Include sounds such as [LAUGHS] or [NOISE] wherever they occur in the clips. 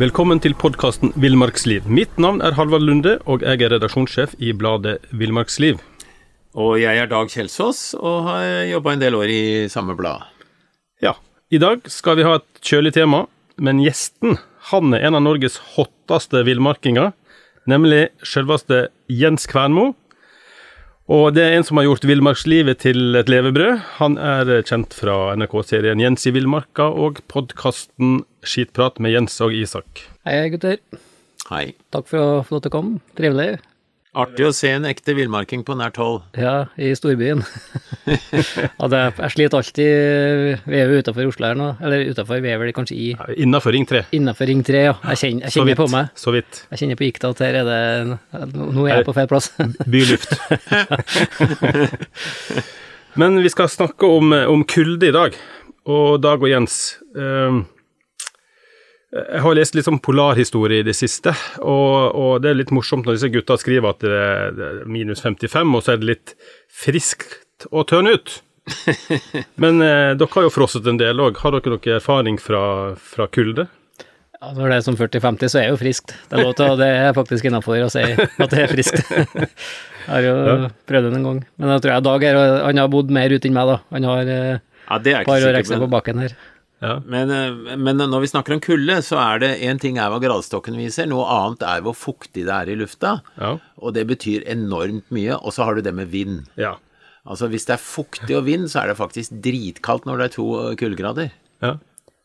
Velkommen til podkasten Villmarksliv. Mitt navn er Halvard Lunde, og jeg er redaksjonssjef i bladet Villmarksliv. Og jeg er Dag Kjelsås og har jobba en del år i samme blad. Ja, i dag skal vi ha et kjølig tema, men gjesten han er en av Norges hotteste villmarkinger, nemlig selveste Jens Kvernmo. Og det er en som har gjort villmarkslivet til et levebrød. Han er kjent fra NRK-serien Jens i villmarka og podkasten Skitprat med Jens og Isak. Hei, gutter. Hei. Takk for at du kom. Trivelig. Artig å se en ekte villmarking på nært hold. Ja, i storbyen. [LAUGHS] ja, det, jeg sliter alltid Vi er jo utafor Oslo her nå. Eller utafor, vi er vel kanskje i Innafor Ring 3. Innafor Ring 3, ja. Jeg kjenner, jeg kjenner vidt. på meg. Så vidt. Jeg kjenner på gikta at her er det Nå er jeg på feil plass. Byluft. [LAUGHS] Men vi skal snakke om, om kulde i dag. Og Dag og Jens. eh, jeg har lest litt sånn polarhistorie i det siste, og, og det er litt morsomt når disse gutta skriver at det er minus 55, og så er det litt friskt å tørne ut. [LAUGHS] Men eh, dere har jo frosset en del òg. Har dere noe erfaring fra, fra kulde? Ja, når det er som 40-50, så er det jo friskt. Det er lov til, og det er faktisk innafor å si at det er friskt. [LAUGHS] Jeg har jo prøvd det en gang. Men jeg tror jeg Dag er, han har bodd mer ute enn meg, da. Han har eh, Ja, et par år ekstra på bakken her. Ja. men, eh, men når vi snakker om kulde, så er det én ting er hva gradestokken viser, noe annet er hvor fuktig det er i lufta. Ja. Og det betyr enormt mye. Og så har du det med vind. ja. Altså Hvis det er fuktig og vind, så er det faktisk dritkaldt når det er to kuldegrader. ja.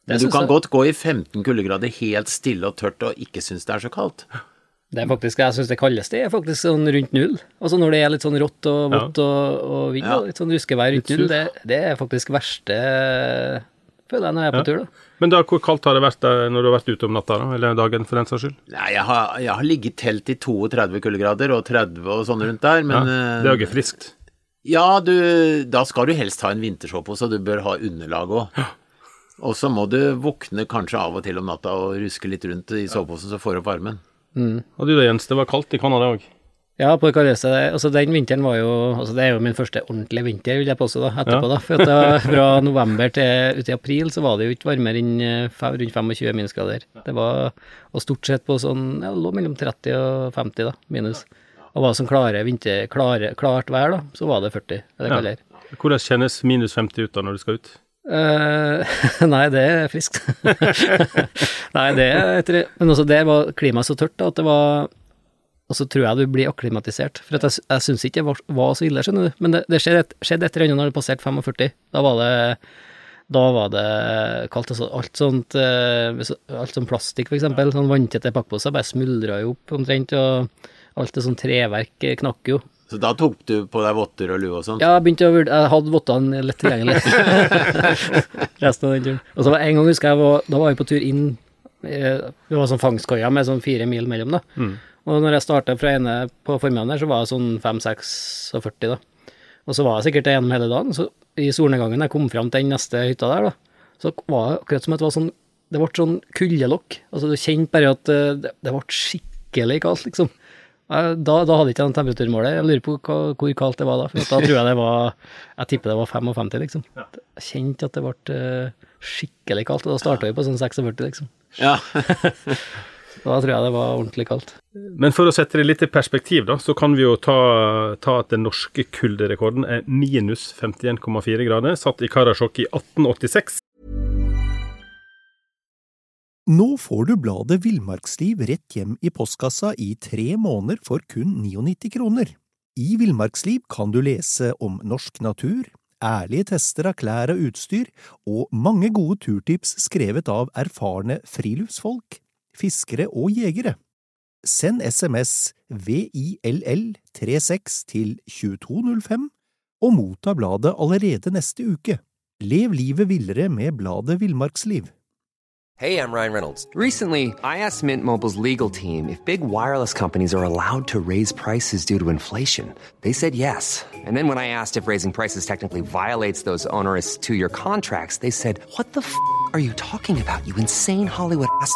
Men du kan jeg- godt gå i 15 kuldegrader helt stille og tørt og ikke synes det er så kaldt. Det er faktisk, Jeg syns det kaldeste er faktisk sånn rundt null. Altså når det er litt sånn rått og vått og, og vind, Ja. litt sånn ruskevær rundt null, det, det er faktisk verste føler jeg når jeg er på tur, da. Men da, hvor kaldt har det vært der når du har vært ute om natta, da? Eller dagen, for den saks skyld? Nei, jeg har, jeg har ligget i telt i 32 kuldegrader og 30 og sånn rundt der, men ja, eh, det er jo ikke friskt. Ja, du, da skal du helst ha en vintersåpe, så du bør ha underlag òg. Og så må du våkne kanskje av og til om natta og ruske litt rundt i soveposen, så får du opp varmen. Og du da, Jens, det var kaldt i Canada òg. Ja, på det kaldeste Altså den vinteren var jo Altså det er jo min første ordentlige vinter, vil jeg påstå, da, etterpå, da. For at det var fra november til ut i april så var det jo ikke varmere enn eh, rundt 25 minusgrader. Det var Og stort sett på sånn Ja, det lå mellom 30 og 50, da, minus. Og var det sånn klare vinter, klare, klart vær, da, så var det 40, eller Ja. Hvordan kjennes minus 50 ut da når du skal ut? Uh, [LAUGHS] nei, det er friskt. [LAUGHS] nei, det er etter, Men også det var klimaet så tørt da, at det var Og så tror jeg du blir akklimatisert. For at jeg, jeg syns ikke det var, var så ille, skjønner du. Men det, det skjedde, et, skjedde etter eller når det passerte 45. Da var det da var det kaldt. Altså alt sånt eh, Alt sånn plastikk, for eksempel. Sånn vanntette pakkposer bare smuldra jo opp omtrent. Og alt det sånn treverk eh, knakk jo. Så da tok du på deg votter og lue og sånn? Ja, jeg begynte å vurdere Jeg hadde vottene lett tilgjengelig. [LAUGHS] Resten av den turen. Og så var en gang husker jeg var, da var vi på tur inn eh, Det var sånn fangstkoia med sånn fire mil mellom, da. Og når jeg starta fra ene på formiddagen der, så var jeg sånn 5-46, da. Og så var jeg sikkert det gjennom hele dagen. Så i solnedgangen, jeg kom fram til den neste hytta der, da, så var det akkurat som at det var sånn Det ble sånn kuldelokk. Altså, du kjente bare at eh, det, det ble skikkelig kaldt, liksom. Da, da hadde jeg ikke den temperaturmålet. Jeg lurer på hva, hvor kaldt det var da. For da tror jeg det var Jeg tipper det var 55, liksom. Jeg kjente at det ble eh, skikkelig kaldt, og da starta vi på sånn 46, liksom. Ja. [LAUGHS] Da tror jeg det var ordentlig kaldt. Men for å sette det litt i perspektiv, da, så kan vi jo ta, ta at den norske kulderekorden er minus 51,4 grader, satt i Karasjok i 1886. Nå får du bladet Villmarksliv rett hjem i postkassa i tre måneder for kun 99 kroner. I Villmarksliv kan du lese om norsk natur, ærlige tester av klær og utstyr, og mange gode turtips skrevet av erfarne friluftsfolk, fiskere og jegere. Send SMS VILL36 til 2205 og motta bladet allerede neste uke. Lev livet villere med bladet Villmarksliv. Hey, I'm Ryan Reynolds. Recently, I asked Mint Mobile's legal team if big wireless companies are allowed to raise prices due to inflation. They said yes. And then when I asked if raising prices technically violates those onerous two year contracts, they said, What the f are you talking about, you insane Hollywood ass?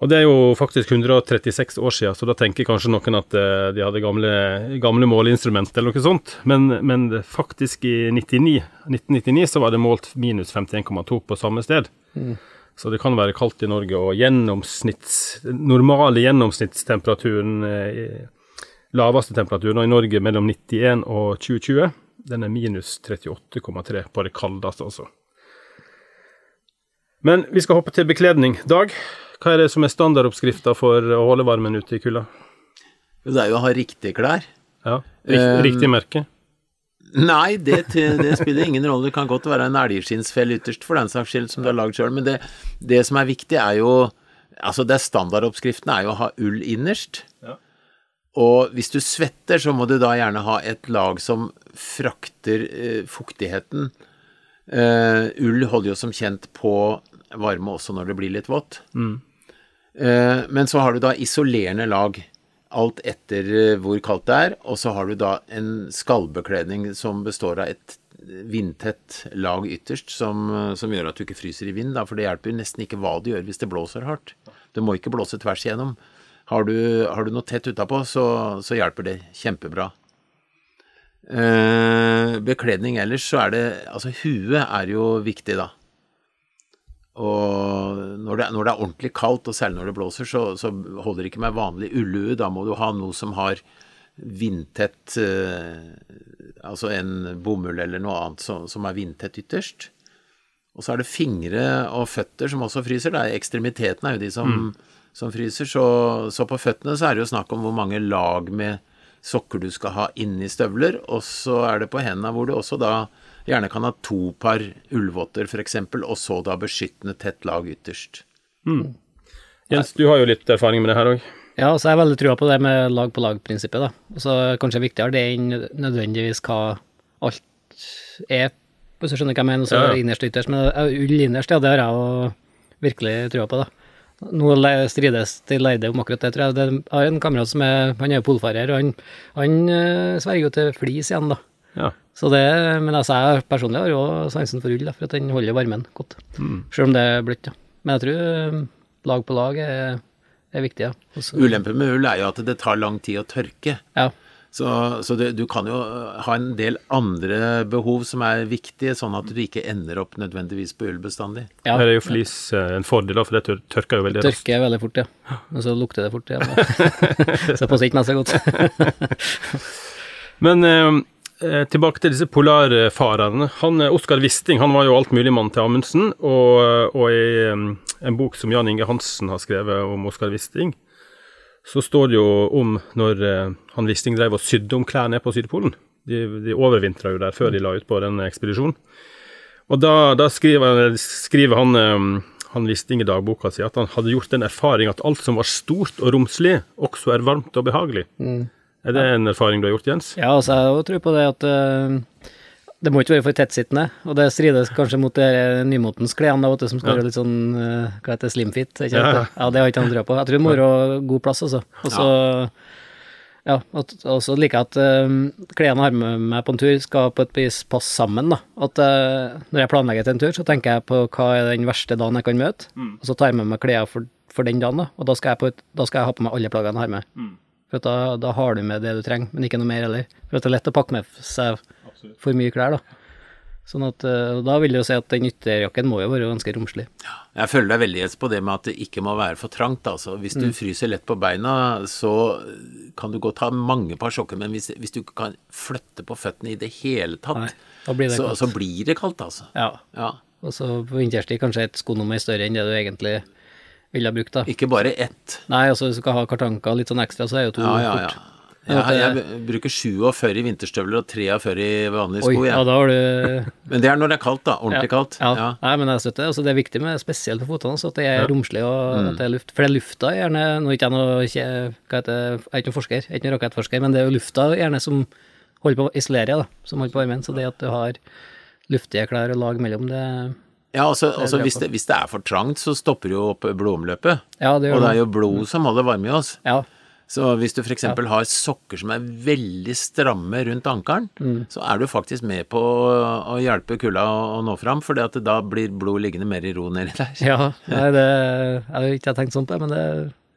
Og det er jo faktisk 136 år siden, så da tenker kanskje noen at eh, de hadde gamle, gamle måleinstrument eller noe sånt. Men, men faktisk i 99, 1999 så var det målt minus 51,2 på samme sted. Så det kan være kaldt i Norge, og gjennomsnitts, normale gjennomsnittstemperaturen, eh, laveste temperaturen i Norge mellom 91 og 2020, den er minus 38,3 på det kaldeste, altså. Men vi skal hoppe til bekledning. Dag, hva er det som er standardoppskrifta for å holde varmen ute i kulda? Det er jo å ha riktige klær. Ja, rikt, Um, riktig merke? Nei, det, det spiller ingen rolle. Det kan godt være en elgskinnsfell ytterst, for den saks skyld, som du har lagd sjøl. Men det, det som er viktig, er jo Altså, det er standardoppskriften er jo å ha ull innerst. Ja. Og hvis du svetter, så må du da gjerne ha et lag som frakter eh, fuktigheten. Eh, ull holder jo som kjent på varme også når det blir litt vått. Eh, men så har du da isolerende lag, alt etter eh, hvor kaldt det er. Og så har du da en skallbekledning som består av et vindtett lag ytterst, som, eh, som gjør at du ikke fryser i vind. Da, for det hjelper nesten ikke hva du gjør hvis det blåser hardt. Det må ikke blåse tvers igjennom. Har du, har du noe tett utapå, så, så hjelper det kjempebra. Eh, bekledning ellers så er det Altså, huet er jo viktig, da. Og når det, når det er ordentlig kaldt, og særlig når det blåser, så, så holder det ikke med vanlig ullue. Da må du ha noe som har vindtett eh, Altså en bomull eller noe annet som, som er vindtett ytterst. Og så er det fingre og føtter som også fryser. Det er ekstremiteten er jo de som, som fryser. Så, så på føttene så er det jo snakk om hvor mange lag med sokker du skal ha inni støvler. Og så er det på hendene hvor du også da gjerne kan ha to par ullvotter f.eks., og så da beskyttende tett lag ytterst. Jens, du har jo litt erfaring med det her òg. Ja, så jeg har veldig trua på det med lag-på-lag-prinsippet, da. Og så kanskje viktigere det enn nødvendigvis hva alt er, hvis du skjønner hva jeg mener, så Ja, ja. innerst ytterst. Men ull innerst, ja, det har jeg jo virkelig trua på, da. Nå strides de lærde om akkurat det, tror jeg. Det, jeg har en kamerat som er, han er jo polfarer, og han, han eh, sverger jo til flis igjen, da. Ja. Så det, men altså, jeg personlig har jo sansen for ull, da, for at den holder varmen godt. Selv om det er bløtt, ja. Men jeg tror eh, lag på lag er, er viktig, ja. Også, Ulempen med ull er jo at det tar lang tid å tørke. ja. Så, så det, du kan jo ha en del andre behov som er viktige, sånn at du ikke ender opp nødvendigvis på ull bestandig. ja. Her er jo flis eh, en fordel, da, for det tørker jo veldig raskt. Tørker veldig fort, ja. Men så lukter det fort igjen. [LAUGHS] så det passer ikke meg så godt. Men eh, tilbake til disse polarfarerne. Han, eh, Oskar Wisting han var jo altmuligmann til Amundsen, og, og i eh, en bok som Jan Inge Hansen har skrevet om Oskar Wisting, så står det jo om når eh, han Wisting drev og sydde om klær nede på Sydpolen. De, de overvintra jo der før de la ut på den ekspedisjonen. Og da, da skriver, skriver han, eh, han Wisting i dagboka si at han hadde gjort den erfaring at alt som var stort og romslig, også er varmt og behagelig. Er det en erfaring du har gjort, Jens? Ja, altså jeg tror på det at uh, det må ikke være for tettsittende, og det strides kanskje mot det nymotens klærne som skal være litt sånn, uh, hva heter det, slimfit, ikke Ja. Ja, det har ikke han trua på. Jeg tror det må være god plass, altså. Og så, ja, og så liker jeg at uh, klærne jeg har med meg på en tur skal på et vis passe sammen, da. At uh, når jeg planlegger til en tur, så tenker jeg på hva er den verste dagen jeg kan møte, og så tar jeg med meg klær for, for den dagen, da. Og da skal jeg, på et, da skal jeg ha på meg alle plaggene jeg har med. For at da, da har du med det du trenger, men ikke noe mer heller. For at det er lett å pakke med seg for mye klær, da. Sånn at eh, da vil jeg jo si at den ytterjakken må jo være ganske romslig. Jeg føler deg veldig på det med at det ikke må være for trangt. Altså. Hvis du fryser lett på beina, så kan du godt ha mange par sokker, men hvis, hvis du ikke kan flytte på føttene i det hele tatt, Nei, da blir det så, kaldt. så blir det kaldt, altså. Ja. Ja. Og så på vinterstid kanskje et skonummer større enn det du egentlig ville ha brukt, da. Ikke bare ett. Nei, altså hvis du skal ha kartanker litt sånn ekstra, så er jo to Ja, ja, ja. fort. Jeg, jeg bruker 47 i vinterstøvler og 43 i vanlige Oi, sko. ja, da har du [LAUGHS] Men det er når det er kaldt, da. Ordentlig kaldt. Ja. Ja. Nei, men jeg støtter. Altså, det er viktig med spesielt på fotene, så at det er romslig og Mm. at det er luft. For det er lufta gjerne Nå er ikke jeg noe hva heter jeg er ikke noen forsker, jeg er ikke noen rakettforsker, men det er jo lufta gjerne som holder på å isolere, da, som holder på varmen. Så det at du har luftige klær og lag mellom, det Ja, altså, altså hvis, det, hvis det er for trangt, så stopper jo opp blodomløpet. Ja, det gjør Og det er jo blod som holder varme i oss. Ja. Så hvis du f.eks. har sokker som er veldig stramme rundt ankelen, Mm. så er du faktisk med på å, hjelpe kulda å, nå fram, for da blir blod liggende mer i ro nedi der. Ja, [LAUGHS] nei, det Jeg har ikke tenkt sånn på det, men det,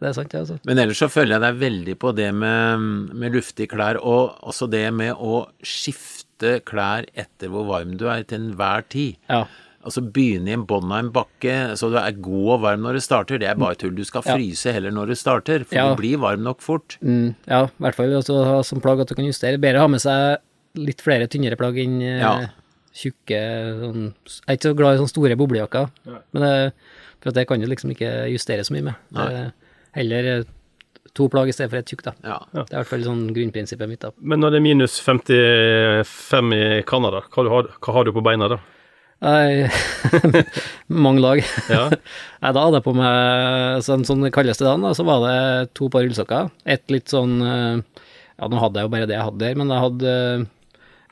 det er sant, det, altså. Men ellers så føler jeg deg veldig på det med, med luftige klær, og også det med å skifte klær etter hvor varm du er til enhver tid. Ja. Altså begynne i en bånn av en bakke så du er god og varm når du starter, det er bare tull. Du skal Ja. fryse heller når du starter, for Ja. du blir varm nok fort. Mm, ja, i hvert fall altså, ha som plagg at du kan justere. Bedre å ha med seg litt flere tynnere plagg enn eh, Ja. tjukke sånn Jeg er ikke så glad i sånne store boblejakker, men det, for at det kan du liksom ikke justere så mye med. Det, er heller eh, to plagg i stedet for et tjukk, da. Ja. Det er i hvert fall sånn grunnprinsippet mitt. da. Men når det er minus 55 i Canada, hva, hva har du på beina da? Nei, [LAUGHS] mange lag. Ja. Jeg da hadde jeg på meg sånn, sånn kaldeste dagen, da, så var det to par ullsokker. Et litt sånn eh, Ja, nå hadde jeg jo bare det jeg hadde der, men jeg hadde eh,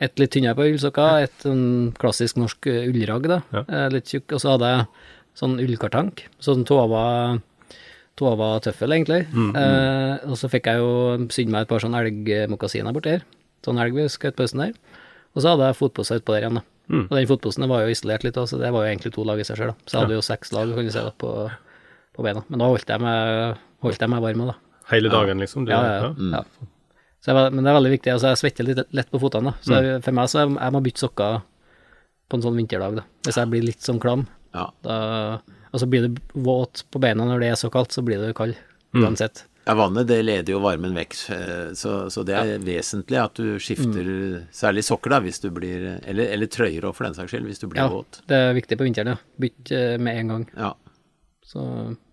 et litt tynnere par ullsokker, et sånn klassisk norsk ullrag ullragg, da, Ja. eh, litt tjukk, og så hadde jeg sånn ullkartank, sånn tova Tova tøffel, egentlig. Eh, og så fikk jeg jo synd meg et par sånn elgmokasiner borti her. Sånn elg vi skjøt på høsten der. Og så hadde jeg fotpose utpå der igjen, da. Og den fotposten var jo isolert litt, så det var jo egentlig to lag i seg sjøl. Så jeg hadde jo seks lag, kan du si, da, på, på beina. Men da holdt jeg meg, holdt jeg meg varm, da. Hele dagen, liksom? Du, Ja, ja, ja. ja. Så jeg, var- men det er veldig viktig. Altså, jeg svetter litt lett på føttene, da. Så jeg, for meg så jeg, jeg må bytte sokker på en sånn vinterdag, da. Hvis jeg blir litt sånn klam, Ja. da Og så blir du våt på beina når det er så kaldt, så blir du kald uansett. Ja, vannet det leder jo varmen vekk, eh, så, så det er vesentlig at du skifter Mm. særlig sokker, da, hvis du blir Eller, eller trøyer òg, for den saks skyld, hvis du blir Ja, våt. det er viktig på vinteren, ja. Bytt eh, med en gang. Ja. Så,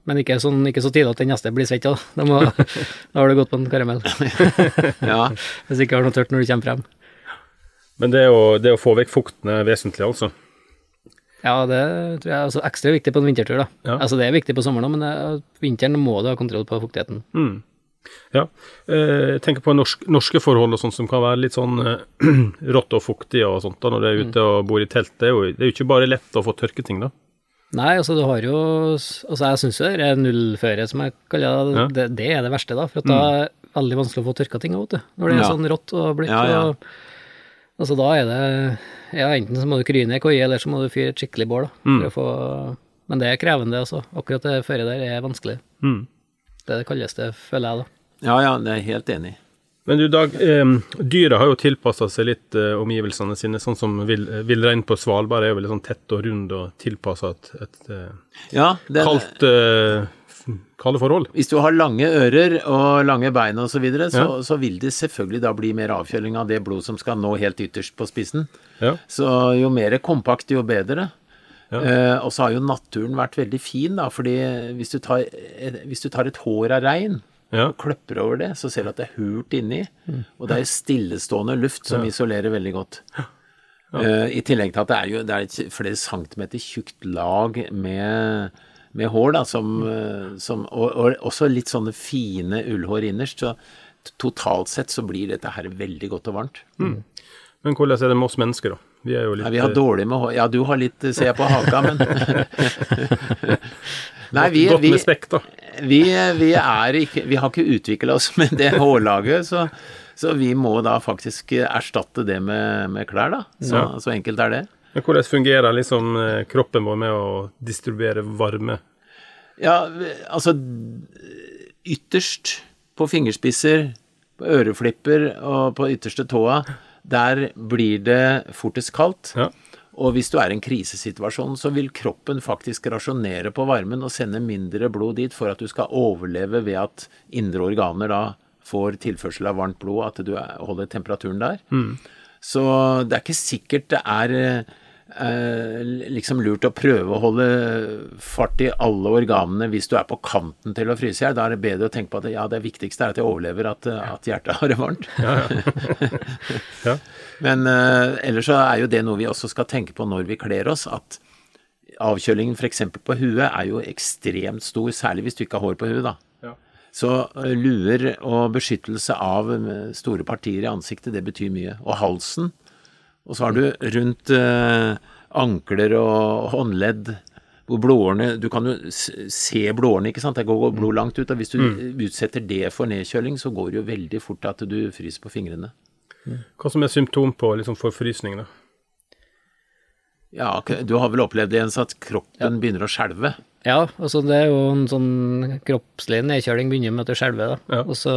men ikke, sånn, ikke så tidlig at den neste blir svett, da. Da, må, [LAUGHS] da har du gått på en karamell. [LAUGHS] ja. [LAUGHS] Hvis ikke har noe tørt når du kommer frem. Men det å, det å få vekk fukten er vesentlig, altså. Ja, det tror jeg er altså ekstra viktig på en vintertur, da. Ja. Altså det er viktig på sommeren òg, men det, vinteren må du ha kontroll på fuktigheten. Ja. Eh, Jeg tenker på norsk, norske forhold og sånt som kan være litt sånn eh, [CLEARS THROAT] rått og fuktig og sånt da, når du er ute og bor i telt. Det er, jo, det er jo ikke bare lett å få tørke ting, da. Nei, altså du har jo Altså jeg syns jo det er nullføre, som jeg kaller det, Ja. det, det er det verste, da. For at da er det veldig vanskelig å få tørka ting, vet du. Når det er Ja. sånn rått og blitt. Ja, altså da er det Ja, enten så må du kryne i koie, eller så må du fyre et skikkelig bål, da. For å få Men det er krevende, altså. Akkurat det føret der er vanskelig. Mm. Det er det kaldeste, føler jeg, da. ja, ja, det er jeg helt enig i. Men du Dag, eh, dyra har jo tilpassa seg litt eh, omgivelsene sine, sånn som vill- villrein på Svalbard er jo veldig sånn tett og rund og tilpassa et, et eh, Ja, det, kaldt eh, kalde forhold. Hvis du har lange ører og lange bein og så videre, så, Ja. så vil det selvfølgelig da bli mer avkjøling av det blod som skal nå helt ytterst på spissen. Ja. Så jo mer kompakt, jo bedre. Ja. Eh, og så har jo naturen vært veldig fin, da, fordi hvis du tar, hvis du tar et hår av rein Ja. og kløpper over det, så ser du at det er hult inni, og det er stillestående luft som isolerer veldig godt. Uh, I tillegg til at det er jo det er et flere centimeter tjukt lag med, med hår, da, som, eh, som og, og også litt sånne fine ullhår innerst. Så totalt sett så blir dette her veldig godt og varmt. Men hvordan er det med oss mennesker, da? Vi er jo litt Nei, vi har eh, dårlig med hår. Ja, du har litt, eh, ser jeg på haka, men [LAUGHS] Nei, vi, godt vi, med spekk, da. vi, vi er ikke Vi har ikke utvikla oss med det hårlaget, så, så vi må da faktisk erstatte det med, med klær, da. Så, Ja. så enkelt er det. Men hvordan fungerer liksom kroppen vår med å distribuere varme? Ja, altså Ytterst på fingerspisser, på øreflipper og på ytterste tåa, der blir det fortest kaldt. Ja. Og hvis du er i en krisesituasjon, så vil kroppen faktisk rasjonere på varmen og sende mindre blod dit for at du skal overleve ved at indre organer da får tilførsel av varmt blod, at du er- holder temperaturen der. Så det er ikke sikkert det er eh, liksom lurt å prøve å holde fart i alle organene hvis du er på kanten til å fryse i hjel. Da er det bedre å tenke på at ja, det viktigste er at jeg overlever, at, at hjertet har det varmt. [LAUGHS] Ja. Men eh, ellers så er jo det noe vi også skal tenke på når vi kler oss, at avkjølingen f.eks. på huet er jo ekstremt stor, særlig hvis du ikke har hår på huet, da. Så eh, luer og beskyttelse av eh, store partier i ansiktet, det betyr mye. Og halsen. Og så har du rundt eh, ankler og håndledd hvor blodårene Du kan jo se blodårene, ikke sant. Det går blod langt ut. Og hvis du utsetter det for nedkjøling, så går det jo veldig fort at du fryser på fingrene. Hva som er symptom på liksom forfrysning, da? Ja, du har vel opplevd det, Jens, at kroppen begynner å skjelve? Ja, altså det er jo en sånn kroppslig nedkjøling begynner med at du skjelver, da. Ja. Og så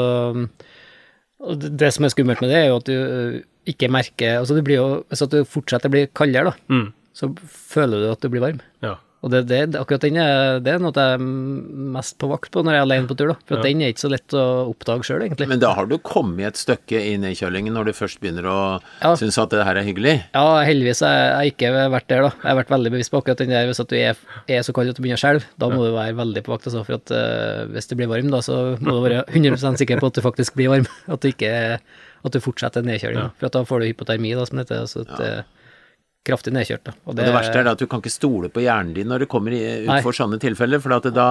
og det, det som er skummelt med det, er jo at du ikke merker Altså du blir jo Hvis at du fortsetter å bli kaldere, da, Mm. så føler du at du blir varm. Ja. Og det, det, akkurat den er, det er noe jeg er mest på vakt på når jeg er alene på tur, da. For at den er ikke så lett å oppdage sjøl, egentlig. Men da har du kommet et stykke i nedkjølingen når du først begynner å Ja. synes at det her er hyggelig. Ja, heldigvis har jeg- ikke vært der, da. Jeg har vært veldig bevisst på akkurat den der hvis at du er, er så kald at du begynner å skjelve. Da må du være veldig på vakt, altså, for at uh, hvis du blir varm, da, så må du være 100% sikker på at du faktisk blir varm. [LAUGHS] At du ikke at du fortsetter nedkjølinga. For at da får du hypotermi, da, som det heter. Altså at det er kraftig nedkjørt, da. Og det verste er da at du kan ikke stole på hjernen din når du kommer utfor sånne tilfeller, for det da,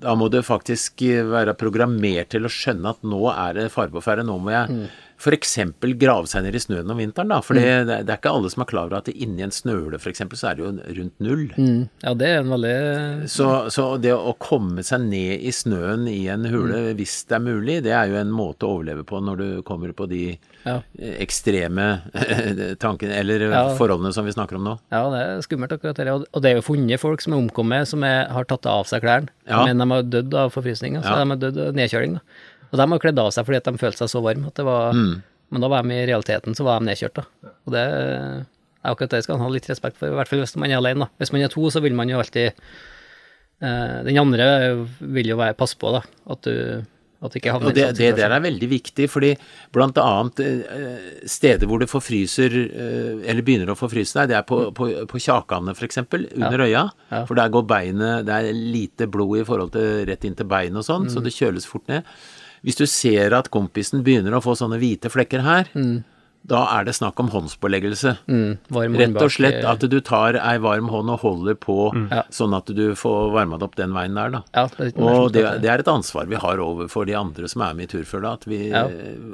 da må du faktisk være programmert til å skjønne at nå er det fare på ferde, nå må jeg Mm. f.eks. grave seg ned i snøen om vinteren, da. For det, det er ikke alle som er klar over at inni en snøhule f.eks. så er det jo rundt null. Mm, ja, det er en veldig Så, så det å komme seg ned i snøen i en hule, Mm. hvis det er mulig, det er jo en måte å overleve på når du kommer på de Ja. eh, ekstreme [LAUGHS] tankene, eller Ja. forholdene som vi snakker om nå. Ja, det er skummelt akkurat det. Og- det er jo funnet folk som er omkommet, som er, har tatt av seg klærne, Ja. men de har dødd av forfrysning. Så. De har dødd av nedkjøling. Da. Og de har kledd av seg fordi at de følte seg så varme at det var Mm. Men da var de i realiteten så var de nedkjørt, da. Og det er akkurat det skal man ha litt respekt for, i hvert fall hvis man er alene, da. Hvis man er to, så vil man jo alltid eh, Den andre vil jo være passe på, da, at du at ikke havner i sånn det der er veldig viktig, fordi blant annet eh, steder hvor det forfryser, eh, eller begynner å forfryse deg, det er på, på, på kjakene f.eks., under øya. Ja. For der går beinet Det er lite blod i forhold til rett inn til beinet og sånn, så Mm. det kjøles fort ned. Hvis du ser at kompisen begynner å få sånne hvite flekker her, da er det snakk om håndspåleggelse. Mm, varm Rett og slett eh, at du tar ei varm hånd og holder på, mm. sånn at du får varma det opp den veien der, da. Ja, det Og det, det er et ansvar vi har overfor de andre som er med i turfølget, at vi, Ja.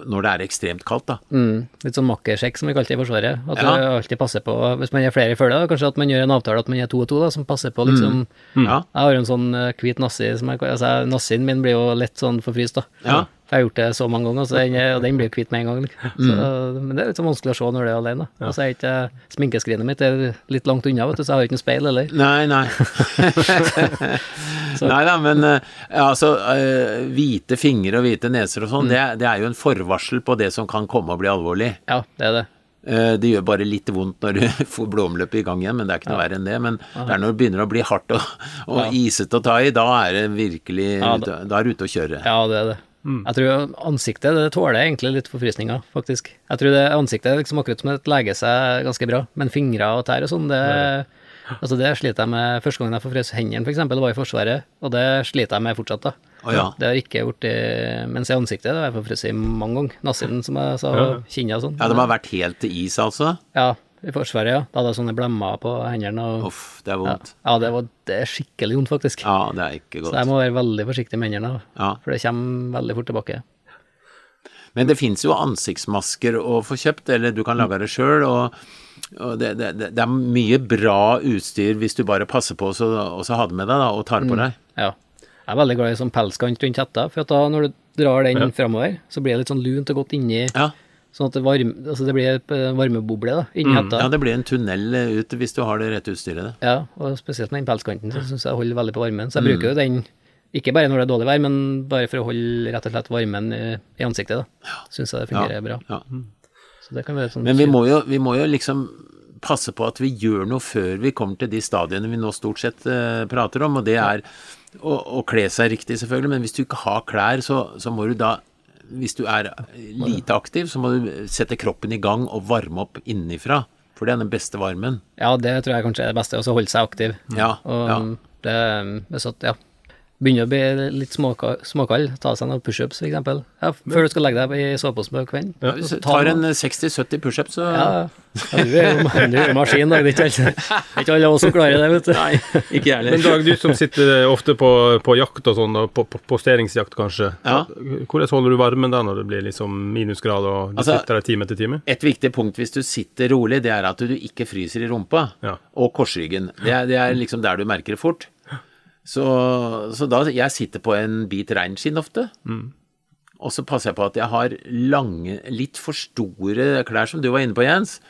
når det er ekstremt kaldt, da. Mm, litt sånn makkersjekk som vi kalte det i Forsvaret. At Ja. du alltid passer på, hvis man er flere i følget, kanskje at man gjør en avtale at man er to og to, da, som passer på liksom Ja. Jeg har jo en sånn eh, hvit nassi som jeg, altså, Nassien min blir jo lett sånn forfryst, da. Ja. Jeg har gjort det så mange ganger, så den, og den blir jo kvitt med en gang. liksom. [LAUGHS] Så, men det er litt så vanskelig å se når du er alene. Ja. Altså, så ikke sminkeskrinet mitt er litt langt unna, vet du, så jeg har ikke noe speil heller. Nei, nei. [LAUGHS] [LAUGHS] nei da, men eh, altså eh, Hvite fingre og hvite neser og sånn, det, er- det er jo en forvarsel på det som kan komme og bli alvorlig. Ja, det er det. Eh, Det gjør bare litt vondt når du får blodomløpet i gang igjen, men det er ikke noe verre enn det. Men det er når det begynner å bli hardt og, og isete å ta i, da er det virkelig Ja, da, da er du ute å kjøre. Ja, det er det. Jeg tror ansiktet det tåler egentlig litt forfrysninger, faktisk. Jeg tror det ansiktet er liksom akkurat som det leger seg ganske bra, men fingre og tær og sånn, det Altså det sliter jeg med første gangen jeg forfrøs hendene, for eksempel, det var i Forsvaret, og det sliter jeg med fortsatt, da. Oh, ja. Det har ikke blitt Mens i ansiktet, det har jeg forfrøst i mange ganger. Nassen, som jeg sa, og kinna og sånn. Ja, de har vært helt til is, altså? Ja, i Forsvaret, ja. Da hadde jeg sånne blemmer på hendene og Uff, det er vondt. ja, det var det er skikkelig vondt, faktisk. Ja, det er ikke godt. Så jeg må være veldig forsiktig med hendene. Ja. for det kommer veldig fort tilbake. Men det fins jo ansiktsmasker å få kjøpt, eller du kan lage det sjøl. Og, og det, det, det er mye bra utstyr hvis du bare passer på så, og så har det med deg da, og tar det på deg. Ja. Jeg er veldig glad i sånn pelskant rundt hetta, for da når du drar den framover, så blir det litt sånn lunt og godt inni, Ja. Sånn at det, varme, altså det blir eh, varmeboble da, inni hetta. Mm. ja, det blir en tunnel ut hvis du har det rette utstyret. Ja, og spesielt med den pelskanten, så syns jeg holder veldig på varmen. Mm. Så jeg bruker jo den, ikke bare når det er dårlig vær, men bare for å holde rett og slett varmen i, i ansiktet, da. Syns jeg det fungerer bra. Ja. Så det kan være sånn Men vi må, jo, vi må jo liksom passe på at vi gjør noe før vi kommer til de stadiene vi nå stort sett uh, prater om, og det er å, å kle seg riktig, selvfølgelig, men hvis du ikke har klær, så, så må du da hvis du er lite aktiv, så må du sette kroppen i gang og varme opp innenfra. For det er den beste varmen. Ja, det tror jeg kanskje er det beste, og så holde seg aktiv. Ja, Og ja. det, at, ja. Begynner å bli litt småka- småkald, ta seg noen pushups f.eks. Ja, før du skal legge deg i soveposen på kvelden. Hvis du tar en 60-70 pushups, så ja, ja. ja, du er jo er maskin, da. Det er ikke alle- av oss som klarer det, vet du. Nei, ikke jeg Men. Dag, du som sitter ofte på, på jakt og sånn, på, på posteringsjakt kanskje. Ja. Hvordan holder du varmen da når det blir liksom minusgrad og du Altså- sitter der time etter time? Et viktig punkt hvis du sitter rolig, det er at du ikke fryser i rumpa Ja. og korsryggen. Det er, det er liksom der du merker det fort. Så, så da Jeg sitter på en bit reinskinn ofte. Og så passer jeg på at jeg har lange, litt for store klær, som du var inne på, Jens.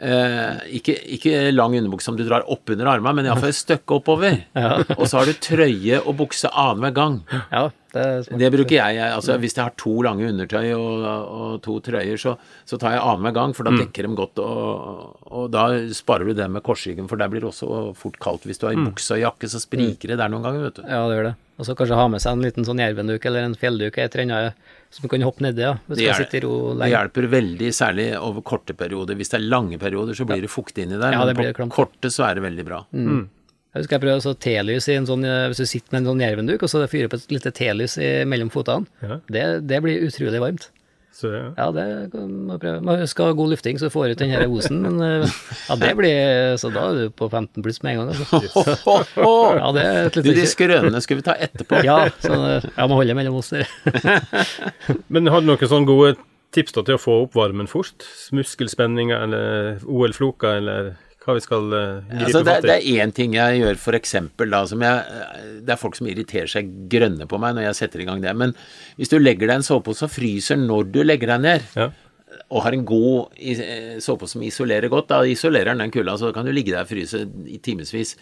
Eh, ikke, ikke lang underbukse som du drar opp under armene, men iallfall et stykke oppover. [LAUGHS] Og så har du trøye og bukse annenhver gang. Ja, det. Det bruker jeg. altså, hvis jeg har to lange undertøy og, og to trøyer, så, så tar jeg annenhver gang, for da dekker de godt. Og, og da sparer du det med korsryggen, for der blir det også fort kaldt. Hvis du har i bukse og jakke, så spriker det der noen ganger, vet du. Ja, det gjør det. Og så kanskje ha med seg en liten sånn jervenduk eller en fjellduk Jeg trener som du kan hoppe nedi, ja. Hvis du Det, skal hjel- sitte i ro det hjelper veldig, særlig over korte perioder. Hvis det er lange perioder, så blir det fuktig inni der. Ja, det men blir på korte så er det veldig bra. Jeg husker jeg prøvde å telys i en sånn, eh, hvis du sitter med en sånn jervenduk, og så fyrer opp et lite telys i- mellom fotene. Ja. Det, det blir utrolig varmt. Så, ja. Ja, det må prøve. Man skal ha god lufting, så du får ut den her osen, men eh, ja, det blir Så da er du på 15 pluss med en gang, altså. [LAUGHS] Ja, det er litt, Du, de skrønene skal vi ta etterpå. Ja, så jeg må holde mellom oss der. [LAUGHS] Men har du noen sånne gode tips da til å få opp varmen fort? Muskelspenninger eller OL-floker eller hva vi skal uh, gripe Altså, det, det er én ting jeg gjør, for eksempel, da, som jeg Det er folk som irriterer seg grønne på meg når jeg setter i gang det. Men hvis du legger deg en sovepose og fryser når du legger deg ned, Ja. og har en god i- eh, sovepose som isolerer godt, da isolerer den den kulda, så kan du ligge der og fryse i timevis.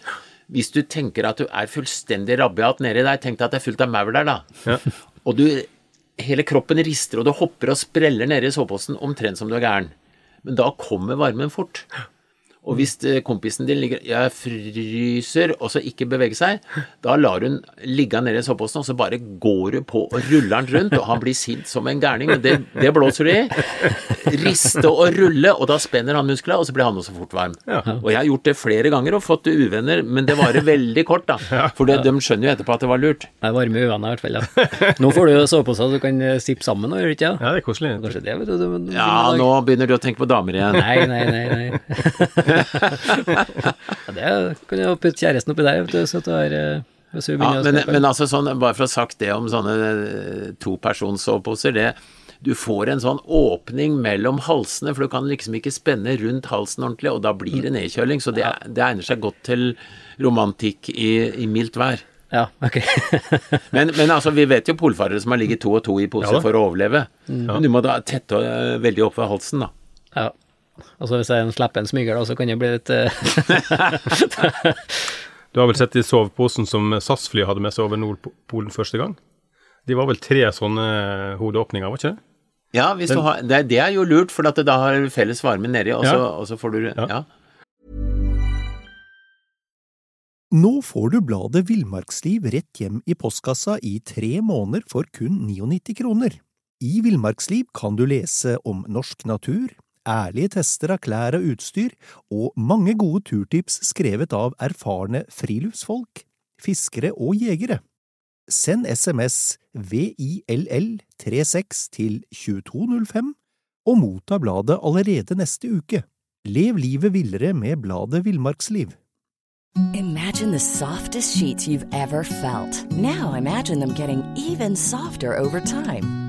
Hvis du tenker at du er fullstendig rabiat nedi deg, tenk deg at det er fullt av maur der, da. Og du Hele kroppen rister, og du hopper og spreller nedi soveposen omtrent som du er gæren. Men da kommer varmen fort. Og hvis eh, kompisen din ligger Jeg fryser, og så ikke beveger seg, da lar hun ligge nede i soveposen, og så bare går hun på og ruller den rundt, og han blir sint som en gærning. Men det, det blåser du i. Riste og rulle, og da spenner han musklene, og så blir han også fort varm. Og jeg har gjort det flere ganger og fått uvenner, men det varer veldig kort, da. For det, de skjønner jo etterpå at det var lurt. Det er varme uvenner i hvert fall. Ja. Nå får du jo soveposer du kan eh, sippe sammen, og gjør ikke det? Ja, det er koselig. Kanskje det, vet du Ja, nå begynner du å tenke på damer igjen. Nei, nei, nei. nei. [LAUGHS] ja, det kan jo putte kjæresten oppi der, vet du, så at du har eh, Ja, men, men altså sånn, bare for å ha sagt det om sånne eh, topersonssoveposer, det du får en sånn åpning mellom halsene, for du kan liksom ikke spenne rundt halsen ordentlig, og da blir det nedkjøling. Så det, det egner seg godt til romantikk i, i mildt vær. Ja, ok. [LAUGHS] Men, men altså, vi vet jo polfarere som har ligget to og to i pose Ja for å overleve. Men du må da tette eh, veldig opp ved halsen, da. ja. Og så hvis jeg slipper en smyger, da, så kan det bli litt eh, [LAUGHS] Du har vel sett i soveposen som SAS-fly hadde med seg over Nordpolen første gang? De var vel tre sånne hodeåpninger, var ikke det? Ja, hvis du har, det, det er jo lurt, for at da har du felles varme nedi, og, så- Ja. og så får du Ja. ja. Nå får du bladet Villmarksliv rett hjem i postkassa i tre måneder for kun 99 kroner. I Villmarksliv kan du lese om norsk natur, ærlige tester av klær og utstyr, og mange gode turtips skrevet av erfarne friluftsfolk, fiskere og jegere. Send SMS VILL36 til 2205 og motta bladet allerede neste uke. Lev livet villere med bladet Villmarksliv. Imagine the softest sheets you've ever felt. Now imagine them getting even softer over time.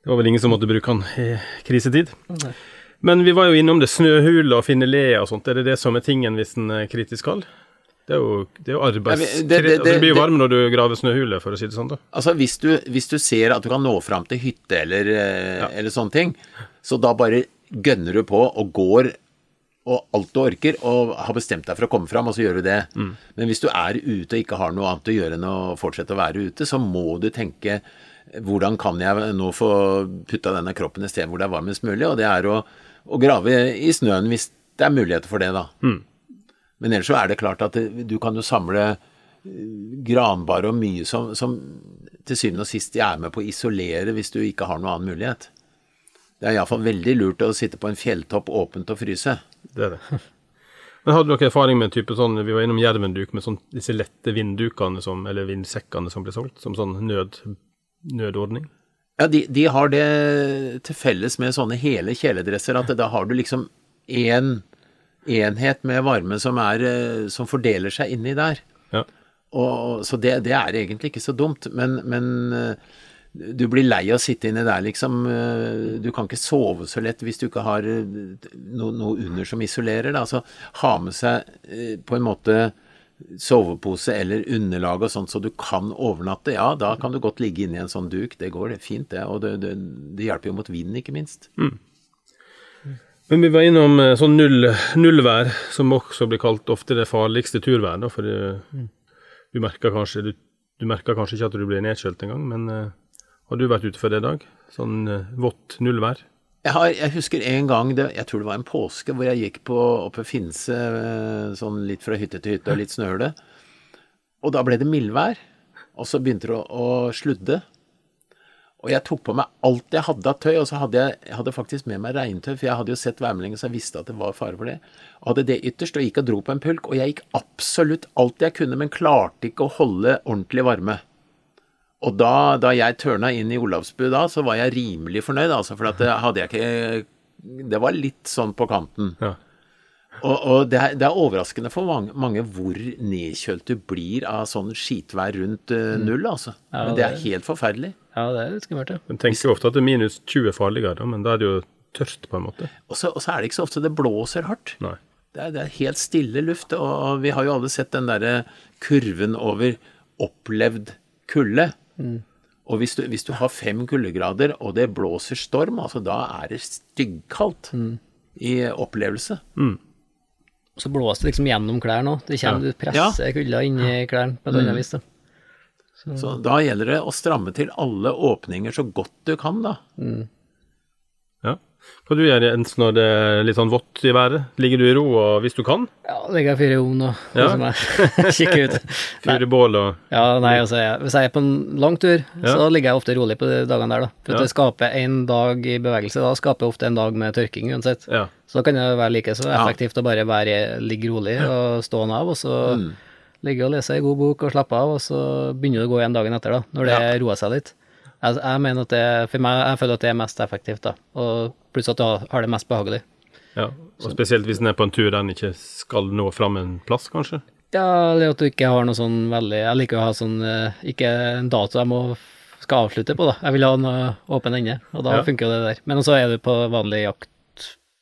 Det var vel ingen som måtte bruke den i krisetid. Men vi var jo innom det, snøhule og finne le og sånt. Er det det som er tingen hvis den er kritisk kald? Det er jo, det er jo arbeids... Ja, men det- det- altså, det blir jo varm når du graver snøhule, for å si det sånn, da. Altså, hvis du, hvis du ser at du kan nå fram til hytte eller, ja. eller sånne ting, så da bare gønner du på og går og alt du orker, og har bestemt deg for å komme fram, og så gjør du det. Men hvis du er ute og ikke har noe annet å gjøre enn å fortsette å være ute, så må du tenke hvordan kan jeg nå få putta denne kroppen et sted hvor det er varmest mulig, og det er å, å grave i snøen hvis det er muligheter for det, da. Men ellers så er det klart at det, du kan jo samle eh, granbar og mye som, som til syvende og sist er med på å isolere hvis du ikke har noen annen mulighet. Det er iallfall veldig lurt å sitte på en fjelltopp åpent og fryse. Det er det. [LAUGHS] Men Hadde dere erfaring med en type sånn, vi var innom jervenduk, med sånn, disse lette vinddukene som, eller vindsekkene som ble solgt, som sånn nød, nødordning? Ja, de, de har det til felles med sånne hele kjeledresser at da har du liksom én enhet med varme som, er, eh, som fordeler seg inni der. Ja. Og, så det, det er egentlig ikke så dumt, men, men eh, du blir lei av å sitte inni der, liksom. Eh, Du kan ikke sove så lett hvis du ikke har noe, noe under som isolerer. Da. Altså ha med seg på en måte sovepose eller underlag og sånt, så du kan overnatte. Ja, da kan du godt ligge inni en sånn duk. Det går det fint, det. Og det, det, det hjelper jo mot vinden, ikke minst. Men vi var innom eh, sånn null, nullvær, som også blir kalt ofte det farligste turvær. Da, for du, du, merker kanskje, du, du merker kanskje ikke at du blir nedkjølt engang, men uh, har du vært ute for det i dag? Sånn uh, vått nullvær? Jeg, har, jeg husker en gang, det, jeg tror det var en påske, hvor jeg gikk på, oppe Finse, eh, sånn litt fra hytte til hytte og litt snøhule. Og da ble det mildvær, og så begynte det å, å sludde. Og jeg tok på meg alt jeg hadde av tøy, og så hadde jeg, jeg hadde faktisk med meg regntøy, for jeg hadde jo sett værmeldingen, så jeg visste at det var fare for det. Og hadde det ytterst, og gikk og dro på en pulk, og jeg gikk absolutt alt jeg kunne, men klarte ikke å holde ordentlig varme. Og da, da jeg tørna inn i Olavsbu da, så var jeg rimelig fornøyd, altså, for at det hadde jeg ikke Det var litt sånn på kanten. Ja. Og, og det, er, det er overraskende for mange, mange hvor nedkjølt du blir av sånn skitvær rundt eh, null, altså. Ja, Men det er helt forferdelig. Ja, det er litt skummelt, ja. En tenker jo ofte at det er minus 20 farligere, da, men da er det jo tørt, på en måte. Og så, og så er det ikke så ofte det blåser hardt. Nei. Det er, det er helt stille luft, og, og vi har jo alle sett den derre kurven over opplevd kulde. Og hvis du, hvis du har fem kuldegrader, og det blåser storm, altså da er det styggkaldt i opplevelse. Så blåser det liksom gjennom klærne òg. Det kommer, du presser kulda inni klærne på et annet vis. da. Så da gjelder det å stramme til alle åpninger så godt du kan, da. Ja. Hva du gjør Jens, når det er litt sånn vått i været? Ligger du i ro og hvis du kan? Ja, ligger jeg fyrer i ovnen og Ja. [LAUGHS] Kikker ut. [LAUGHS] Fyrer Fyre bål og ja, nei, altså, jeg, hvis jeg er på en lang tur, Ja. så ligger jeg ofte rolig på de dagene der, da. For Ja. det skaper en dag i bevegelse, da skaper jeg ofte en dag med tørking uansett. Ja. Så da kan det være like så Ja. effektivt å bare være, ligge rolig og stående av, og så Mm. ligge og lese ei god bok og slappe av, og så begynner det å gå igjen dagen etter, da, når det roer seg litt. Jeg, jeg mener at det, for meg, jeg føler at det er mest effektivt, da, og pluss at du har, det mest behagelig. ja. Og spesielt hvis en er på en tur der en ikke skal nå fram en plass, kanskje? Ja, eller at du ikke har noe sånn veldig Jeg liker å ha sånn eh, Ikke en dato jeg må skal avslutte på, da. Jeg vil ha en eh, åpen ende, og da Ja. funker jo det der. Men så er du på vanlig jakt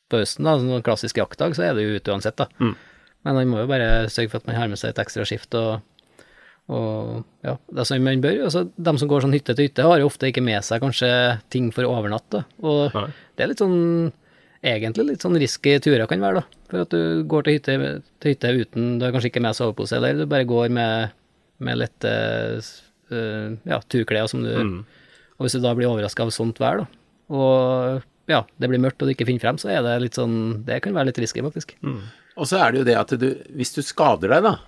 på høsten, da, sånn klassisk jaktdag, så er du ute uansett, da. Mm. Men man må jo bare sørge for at man har med seg et ekstra skift og og ja, det sånn man bør. Altså, de som går sånn hytte til hytte, har jo ofte ikke med seg kanskje ting for å overnatte. Og Nei. det er litt sånn egentlig litt sånn risky turer kan være, da. For at du går til hytte, til hytte uten Du har kanskje ikke med sovepose, eller du bare går med, med lette uh, ja, turklær som du Og hvis du da blir overraska av sånt vær, da, og ja, det blir mørkt og du ikke finner frem, så er det litt sånn Det kan være litt risky, faktisk. Og så er det jo det at du, hvis du skader deg, da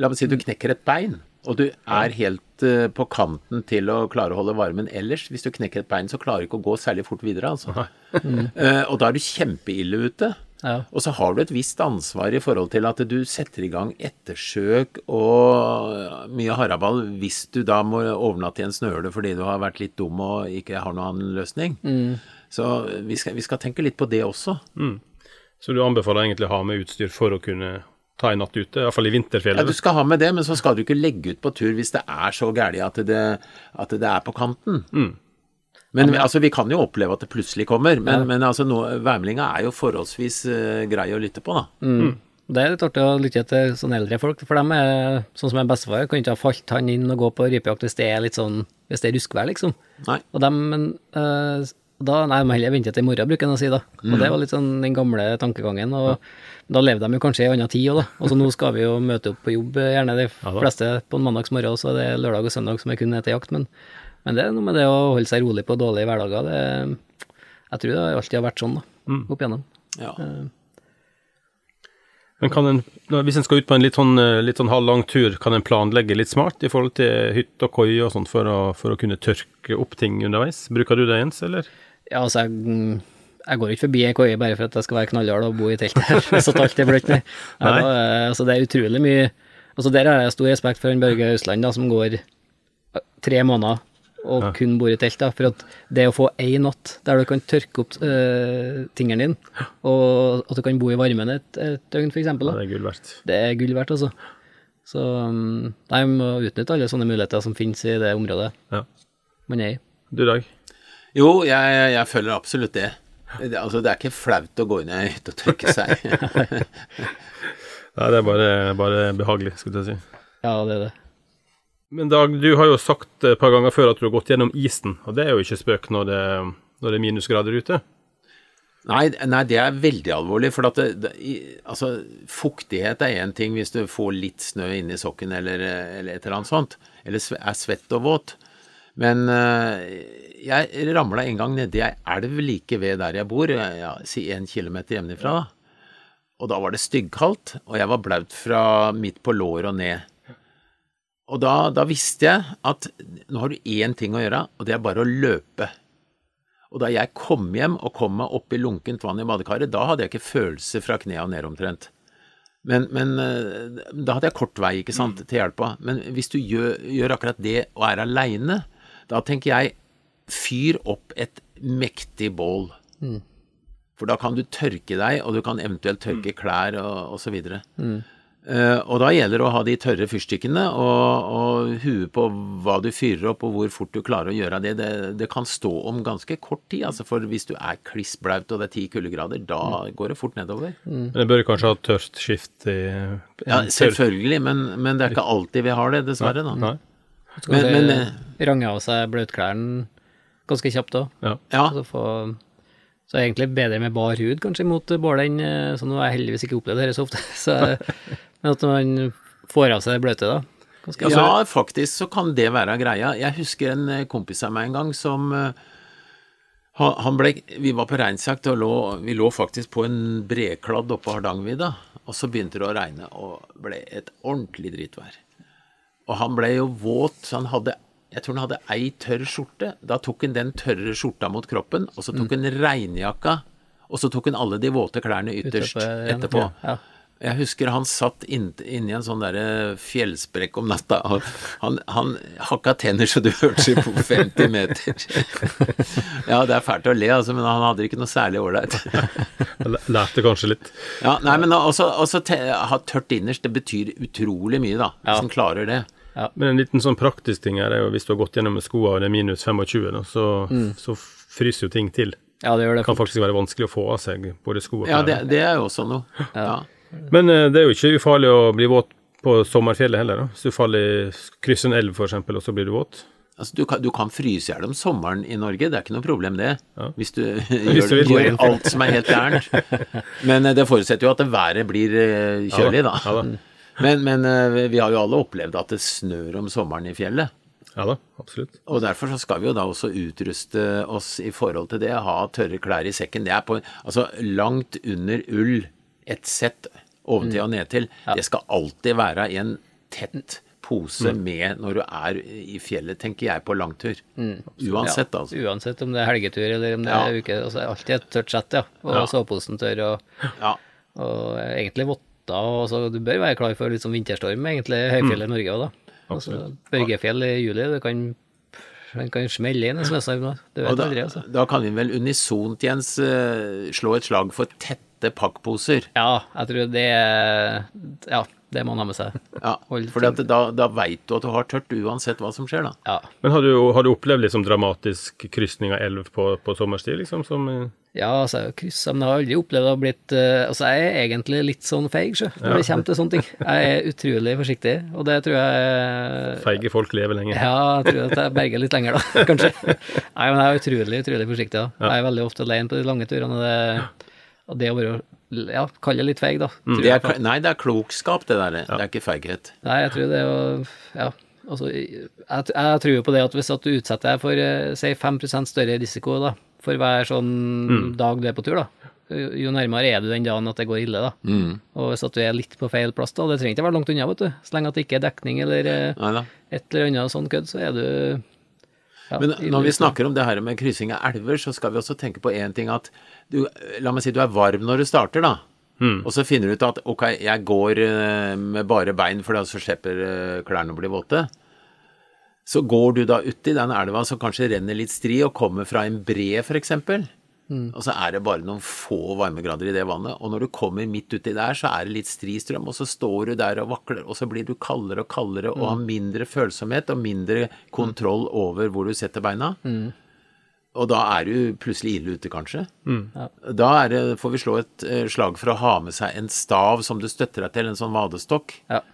La meg si du knekker et bein, og du er helt eh, på kanten til å klare å holde varmen ellers. Hvis du knekker et bein, så klarer du ikke å gå særlig fort videre, altså. Eh, og da er du kjempeille ute. Ja. Og så har du et visst ansvar i forhold til at du setter i gang ettersøk og mye haraball hvis du da må overnatte i en snøhule fordi du har vært litt dum og ikke har noen annen løsning. Så vi skal, vi skal tenke litt på det også. Så du anbefaler egentlig å ha med utstyr for å kunne ta en natt ute, iallfall i vinterfjellet. Ja, du skal ha med det, men så skal du ikke legge ut på tur hvis det er så gærent at, det, at det er på kanten. Men altså, vi kan jo oppleve at det plutselig kommer, men, men altså, no, værmeldinga er jo forholdsvis uh, grei å lytte på, da. Det er litt artig å lytte til sånne eldre folk, for dem er sånn som en bestefar, kan ikke ha falt han inn og gå på rypejakt hvis det er litt sånn Hvis det er ruskvær, liksom. Nei. Og dem, men, eh, da Nei, må heller vente til i morgen, bruker en å si da. Og det var litt sånn den gamle tankegangen. Og da levde de jo kanskje i en annen tid òg, da. Og så nå skal vi jo møte opp på jobb, eh, gjerne de fleste på en mandagsmorgen, og så er det lørdag og søndag som er kun er til jakt. Men, men det er noe med det å holde seg rolig på dårlige hverdager. Det, jeg tror det alltid har vært sånn, da. Opp igjennom. Ja. Men kan en, hvis en skal ut på en litt sånn, eh, litt sånn halvlang tur, kan en planlegge litt smart i forhold til hytte og koie og sånt for å, for å kunne tørke opp ting underveis? Bruker du det, Jens, eller? Ja, altså, jeg, mm, jeg går ikke forbi ei koie bare for at jeg skal være knallhard og bo i teltet her, [LAUGHS] så alt er bløtt. Nei. Ja, eh, altså, det er utrolig mye Altså, der har jeg stor respekt for Børge Østland, da, som går eh, tre måneder og kun bor i telt, da, for at det å få ei natt der du kan tørke opp uh, tingene dine, og at du kan bo i varmen et, et døgn, eksempel, Ja, det er gull verdt. det er gull verdt, altså. Så um, nei, vi må utnytte alle sånne muligheter som finnes i det området Ja. man er i. Du, Dag? Jo, jeg, jeg føler absolutt det. det. Altså, det er ikke flaut å gå inn i ei hytte og tørke seg. [LAUGHS] Nei, det er bare, bare behagelig, skulle jeg si. Ja, det er det. Men Dag, du har jo sagt et par ganger før at du har gått gjennom isen, og det er jo ikke spøk når det, når det er minusgrader ute. Nei, nei, det er veldig alvorlig. For at det, det, i- altså, fuktighet er én ting hvis du får litt snø inni sokken eller, eller et eller annet sånt. Eller er svett og våt. Men eh, jeg ramla en gang nedi ei elv like ved der jeg bor, ja, si en kilometer hjemmefra. Og da var det styggkaldt, og jeg var blaut fra midt på låret og ned. Og da, da visste jeg at nå har du én ting å gjøre, og det er bare å løpe. Og da jeg kom hjem og kom meg opp i lunkent vann i badekaret, da hadde jeg ikke følelse fra kneet og ned omtrent. Men, men eh, da hadde jeg kort vei, ikke sant, til hjelpa. Men hvis du gjør, gjør akkurat det og er aleine, da tenker jeg fyr opp et mektig bål. For da kan du tørke deg, og du kan eventuelt tørke klær og, og så videre. Eh, og da gjelder det å ha de tørre fyrstikkene og, og huet på hva du fyrer opp og hvor fort du klarer å gjøre det. Det, det kan stå om ganske kort tid, altså for hvis du er kliss blaut og det er ti kuldegrader, da går det fort nedover. Men det bør kanskje ha tørt skift i Ja, selvfølgelig, men, men det er ikke alltid vi har det, dessverre. da. Nei. Så Men- kan men, range av seg bløtklærne ganske kjapt òg. Ja. Ja, Så, få- så er det egentlig bedre med bar hud kanskje mot bålet enn eh, Så nå har jeg heldigvis ikke opplevd dette så ofte, [LAUGHS] så, men at man får av seg det bløte, da. Ganske ja, faktisk så kan det være greia. Jeg husker en eh, kompis av meg en gang som eh, han ble, Vi var på reinsjakt, og lå, vi lå faktisk på en bredkladd oppe på Hardangervidda. Og så begynte det å regne, og ble et ordentlig drittvær. Og han ble jo våt, så han hadde jeg tror han hadde ei tørr skjorte. Da tok han den tørre skjorta mot kroppen, og så tok han regnjakka, og så tok han alle de våte klærne ytterst etterpå. Ja. Jeg husker han satt inn- i en sånn derre fjellsprekk om natta, og han, han hakka tenner så du hørte seg på 50 meter. Ja, det er fælt å le, altså, men han hadde ikke noe særlig ålreit. Lærte kanskje litt. Ja, nei, men også, også te, ha tørt innerst, det betyr utrolig mye, da, hvis Ja. en klarer det. Men en liten sånn praktisk ting her er jo hvis du har gått gjennom med skoene og det er minus 25, da, så, så fryser jo ting til. ja, det gjør det. Kan faktisk være vanskelig å få av seg både sko og Ja, det, det er jo også noe. Ja. Men eh, det er jo ikke ufarlig å bli våt på sommerfjellet heller, da. Hvis du faller, krysser en elv f.eks., og så blir du våt. Altså, du, kan, du kan fryse i hjel om sommeren i Norge, det er ikke noe problem det. Hvis du [LAUGHS] Hvis du gjør, gjør alt som er helt gærent. [LAUGHS] Men eh, det forutsetter jo at det været blir eh, kjølig, da. Ja da. Men, men eh, vi har jo alle opplevd at det snør om sommeren i fjellet. Ja da, absolutt. Og derfor så skal vi jo da også utruste oss i forhold til det. Ha tørre klær i sekken. Det er på altså langt under ull, et sett oventil og nedtil. Det skal alltid være i en tett pose med når du er i fjellet, tenker jeg, på langtur. Uansett, altså. Uansett om det er helgetur eller om det Ja. er uke. Altså, alltid et tørt sett, ja. Og Ja. soveposen tørr. og, Ja. og egentlig votter. og så Du bør være klar for litt sånn vinterstorm, egentlig, høyfjellet i Norge òg, da. Altså, Børgefjell i juli, det kan, den kan smelle inn en snøstorm da. Du Og vet da, aldri, altså. da kan vi vel unisont, Jens, eh, slå et slag for tette pakkposer. Ja, jeg tror det Ja, det må man ha med seg. Ja, for da, da veit du at du har tørt uansett hva som skjer, da. Ja. Men har du, har du opplevd liksom dramatisk krysning av elv på, på sommerstid, liksom, som i Ja, altså, jeg har kryssa, men jeg har aldri opplevd å ha blitt eh, Altså, jeg er egentlig litt sånn feig, sjø, når det kommer til sånne ting. Jeg er utrolig forsiktig, og det tror jeg Feige folk lever lenger. Ja, jeg tror at jeg berger litt lenger, da, [LAUGHS] kanskje. Nei, men jeg er utrolig, utrolig forsiktig, da. Jeg er veldig ofte alene på de lange turene, og det, og det å være Ja, kall det litt feig, da. Mm. Det er, nei, det er klokskap, det der. Det er ikke feighet. Nei, jeg tror det er å Ja. Altså, jeg, jeg tror jo på det at hvis at du utsetter deg for eh, si 5 større risiko da, for hver sånn dag du er på tur, da, jo nærmere er du den dagen at det går ille, da. Og hvis at du er litt på feil plass, da, det trenger ikke være langt unna, vet du. Så lenge at det ikke er dekning eller Neida. Et eller annet sånn kødd, så er du ja, Men når vi snakker om det her med kryssing av elver, så skal vi også tenke på én ting at du, La meg si du er varm når du starter, da. Og så finner du ut at ok, jeg går eh, med bare bein, for da så slipper eh, klærne å bli våte. Så går du da uti den elva som kanskje renner litt stri, og kommer fra en bre, f.eks. Og så er det bare noen få varmegrader i det vannet. Og når du kommer midt uti der, så er det litt stri strøm, og så står du der og vakler, og så blir du kaldere og kaldere og har mindre følsomhet og mindre kontroll over hvor du setter beina. Og da er du plutselig ille ute, kanskje. Da er det, får vi slå et eh, slag for å ha med seg en stav som du støtter deg til, en sånn vadestokk. Ja.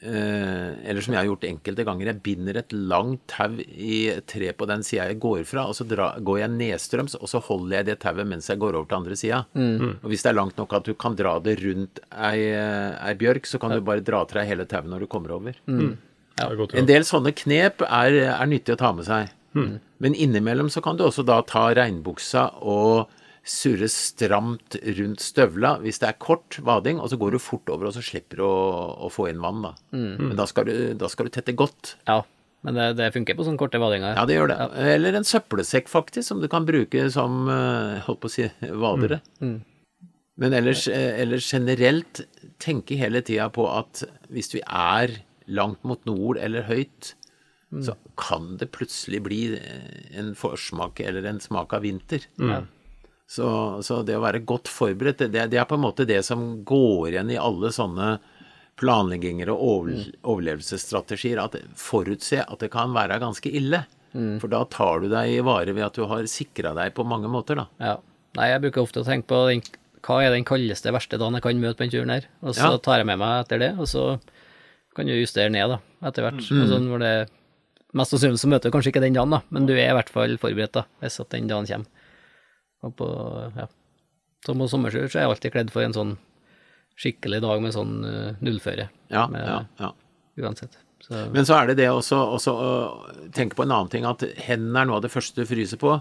Eh, eller som jeg har gjort enkelte ganger, jeg binder et langt tau i et tre på den sida jeg går fra, og så dra, går jeg nedstrøms, og så holder jeg det tauet mens jeg går over til andre sida. Og hvis det er langt nok at du kan dra det rundt ei, ei bjørk, så kan du bare dra til deg hele tauet når du kommer over. Mm. Ja. godt En del sånne knep er, er nyttig å ta med seg. Men innimellom så kan du også da ta regnbuksa og surre stramt rundt støvla hvis det er kort vading, og så går du fort over, og så slipper du å, å få inn vann, da. Men da skal, du, da skal du tette godt. ja. Men det, det funker på sånne korte vadinger. Ja, det gjør det. Eller en søppelsekk, faktisk, som du kan bruke som eh, holdt på å si vadere. Men ellers, eh, ellers generelt tenke hele tida på at hvis vi er langt mot nord eller høyt, så kan det plutselig bli en forsmak eller en smak av vinter. Så, så det å være godt forberedt, det, det er på en måte det som går igjen i alle sånne planlegginger og over, overlevelsesstrategier, at forutse at det kan være ganske ille. For da tar du deg i vare ved at du har sikra deg på mange måter, da. Ja. Nei, jeg bruker ofte å tenke på den, hva er den kaldeste, verste dagen jeg kan møte på den turen her, og så Ja. tar jeg med meg etter det, og så kan du justere ned da, etter hvert. Mm. Sånn hvor det, mest sannsynlig så møter du kanskje ikke den dagen da, men du er i hvert fall forberedt da, hvis at den dagen kommer. Og på, ja, som på sommerskjør så er jeg alltid kledd for en sånn skikkelig dag med sånn uh, nullføre, Ja, med, ja, ja. uansett. Så, Men så er det det også, også å tenke på en annen ting, at hendene er noe av det første du fryser på.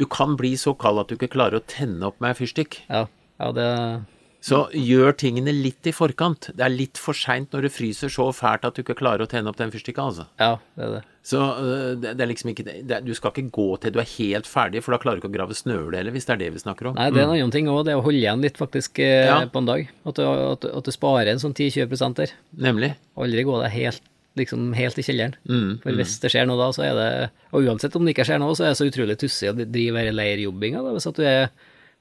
Du kan bli så kald at du ikke klarer å tenne opp med fyrstikk. ja, ja, det, Så gjør tingene litt i forkant. Det er litt for seint når det fryser så fælt at du ikke klarer å tenne opp den fyrstikka, altså. ja, det er det. Så øh, det, det er liksom ikke det, Du skal ikke gå til du er helt ferdig, for da klarer du ikke å grave snøhull heller, hvis det er det vi snakker om. Nei, det er en annen ting òg, det å holde igjen litt faktisk eh, Ja. på en dag. At du, at, at du sparer en sånn 10-20 der. Nemlig. Aldri gå deg helt, liksom, helt i kjelleren. Mm, For hvis det skjer noe da, så er det Og uansett om det ikke skjer noe, så er det så utrolig tussig å drive denne leirjobbinga, hvis, at du er,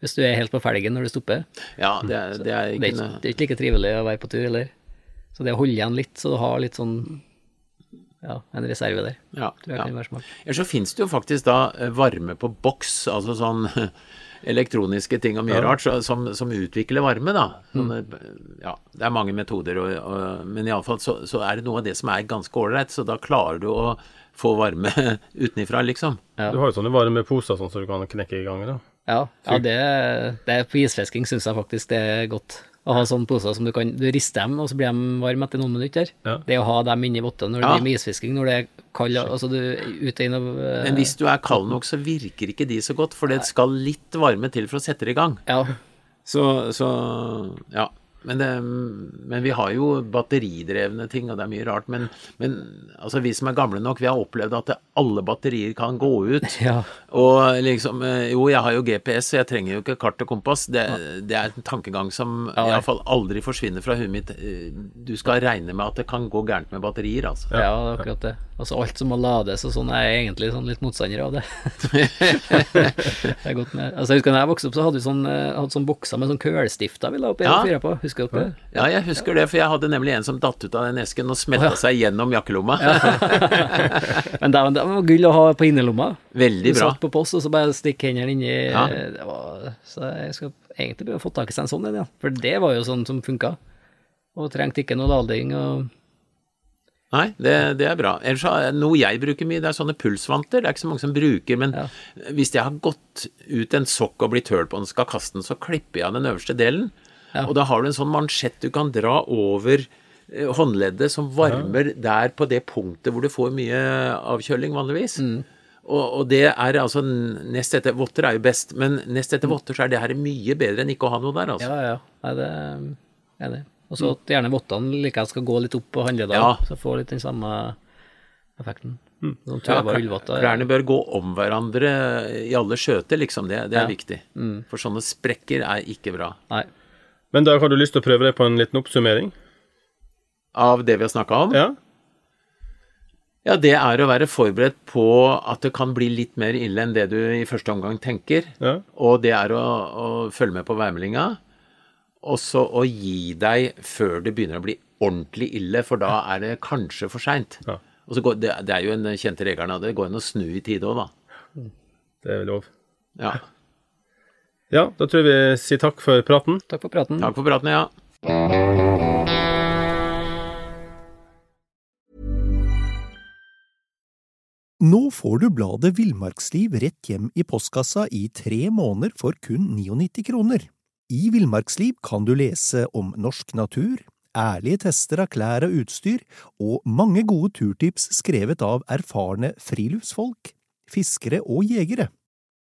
hvis du er helt på felgen når du stopper. Ja, det er, det er Det er, ikke ikke, det er ikke like trivelig å være på tur heller. Så det å holde igjen litt, så du har litt sånn Ja, en reserve der. ja, Tror jeg ja. kan være smart. Ellers så finnes det jo faktisk da eh, varme på boks, altså sånn [LAUGHS] elektroniske ting og mye rart, så, som, som utvikler varme, da. Sånne, ja, det er mange metoder, og, og, men iallfall så, så er det noe av det som er ganske ålreit, så da klarer du å få varme [LAUGHS] utenifra, liksom. Ja. Du har jo sånne varme poser sånn så du kan knekke i gang, da. Ja, ja det, det på isfisking syns jeg faktisk det er godt. Å ha sånne poser som du kan Du rister dem, og så blir de varme etter noen minutter. Ja. Det å ha dem inni votta når du Ja. driver med isfisking, når det er kald Altså du ute inn og eh, Men hvis du er kald nok, så virker ikke de så godt, for det skal litt varme til for å sette det i gang. Ja. Så, så ja. Men, det, men vi har jo batteridrevne ting, og det er mye rart. Men, men altså, vi som er gamle nok, vi har opplevd at alle batterier kan gå ut. [LAUGHS] Ja. Og liksom eh, Jo, jeg har jo GPS, så jeg trenger jo ikke kart og kompass. Det, det er en tankegang som Ja, iallfall aldri forsvinner fra huet mitt. Eh, Du skal regne med at det kan gå gærent med batterier, altså. Ja, det er akkurat det. Altså alt som må lades og sånn, er jeg egentlig sånn litt motstander av det. [LAUGHS] det er godt med. Altså jeg husker da jeg vokste opp, så hadde vi sånn, eh, hadde sånn bokser med sånn kølstifter vi la oppi Ja, og fyra på. Husker Husker dere det? Ja, jeg husker det, for jeg hadde nemlig en som datt ut av den esken og smelta seg gjennom jakkelomma. [LAUGHS] Men det, det var gull å ha på innerlomma. Veldig Du bra. satt på post, og så bare stikk hendene inni Ja. det var, Så jeg skal egentlig prøve å få tak i seg en sånn en, ja. For det var jo sånn som funka. Og trengte ikke noe lading og Nei, det, det er bra. Ellers noe jeg bruker mye, det er sånne pulsvanter. Det er ikke så mange som bruker, men Ja. hvis jeg har gått ut en sokk og blitt høl på den, skal kaste den, så klipper jeg av den øverste delen. Ja. Og da har du en sånn mansjett du kan dra over eh, håndleddet som varmer der på det punktet hvor du får mye avkjøling vanligvis. Mm. Og, og det er altså nest etter Votter er jo best, men nest etter votter så er det her mye bedre enn ikke å ha noe der, altså. Ja, ja. Nei, det er enig. Og så at gjerne vottene likevel skal gå litt opp på håndleddet, Ja. så får litt den samme effekten. Mm. Ja, klærne bør gå om hverandre i alle skjøter, liksom. Det, det er Ja. Mm. viktig. For sånne sprekker er ikke bra. Nei. Men da har du lyst til å prøve deg på en liten oppsummering? Av det vi har snakka om? Ja? Ja, det er å være forberedt på at det kan bli litt mer ille enn det du i første omgang tenker. Ja. Og det er å, å følge med på værmeldinga. Og så å gi deg før det begynner å bli ordentlig ille, for da er det kanskje for seint. Ja. Og så går, det, det er jo en kjente regelen, og det går an å snu i tide òg, da. Det er lov. Ja. Ja, da tror jeg vi sier takk for praten. Takk for praten. Takk for praten, ja. Nå får du bladet Villmarksliv rett hjem i postkassa i tre måneder for kun 99 kroner. I Villmarksliv kan du lese om norsk natur, ærlige tester av klær og utstyr, og mange gode turtips skrevet av erfarne friluftsfolk, fiskere og jegere.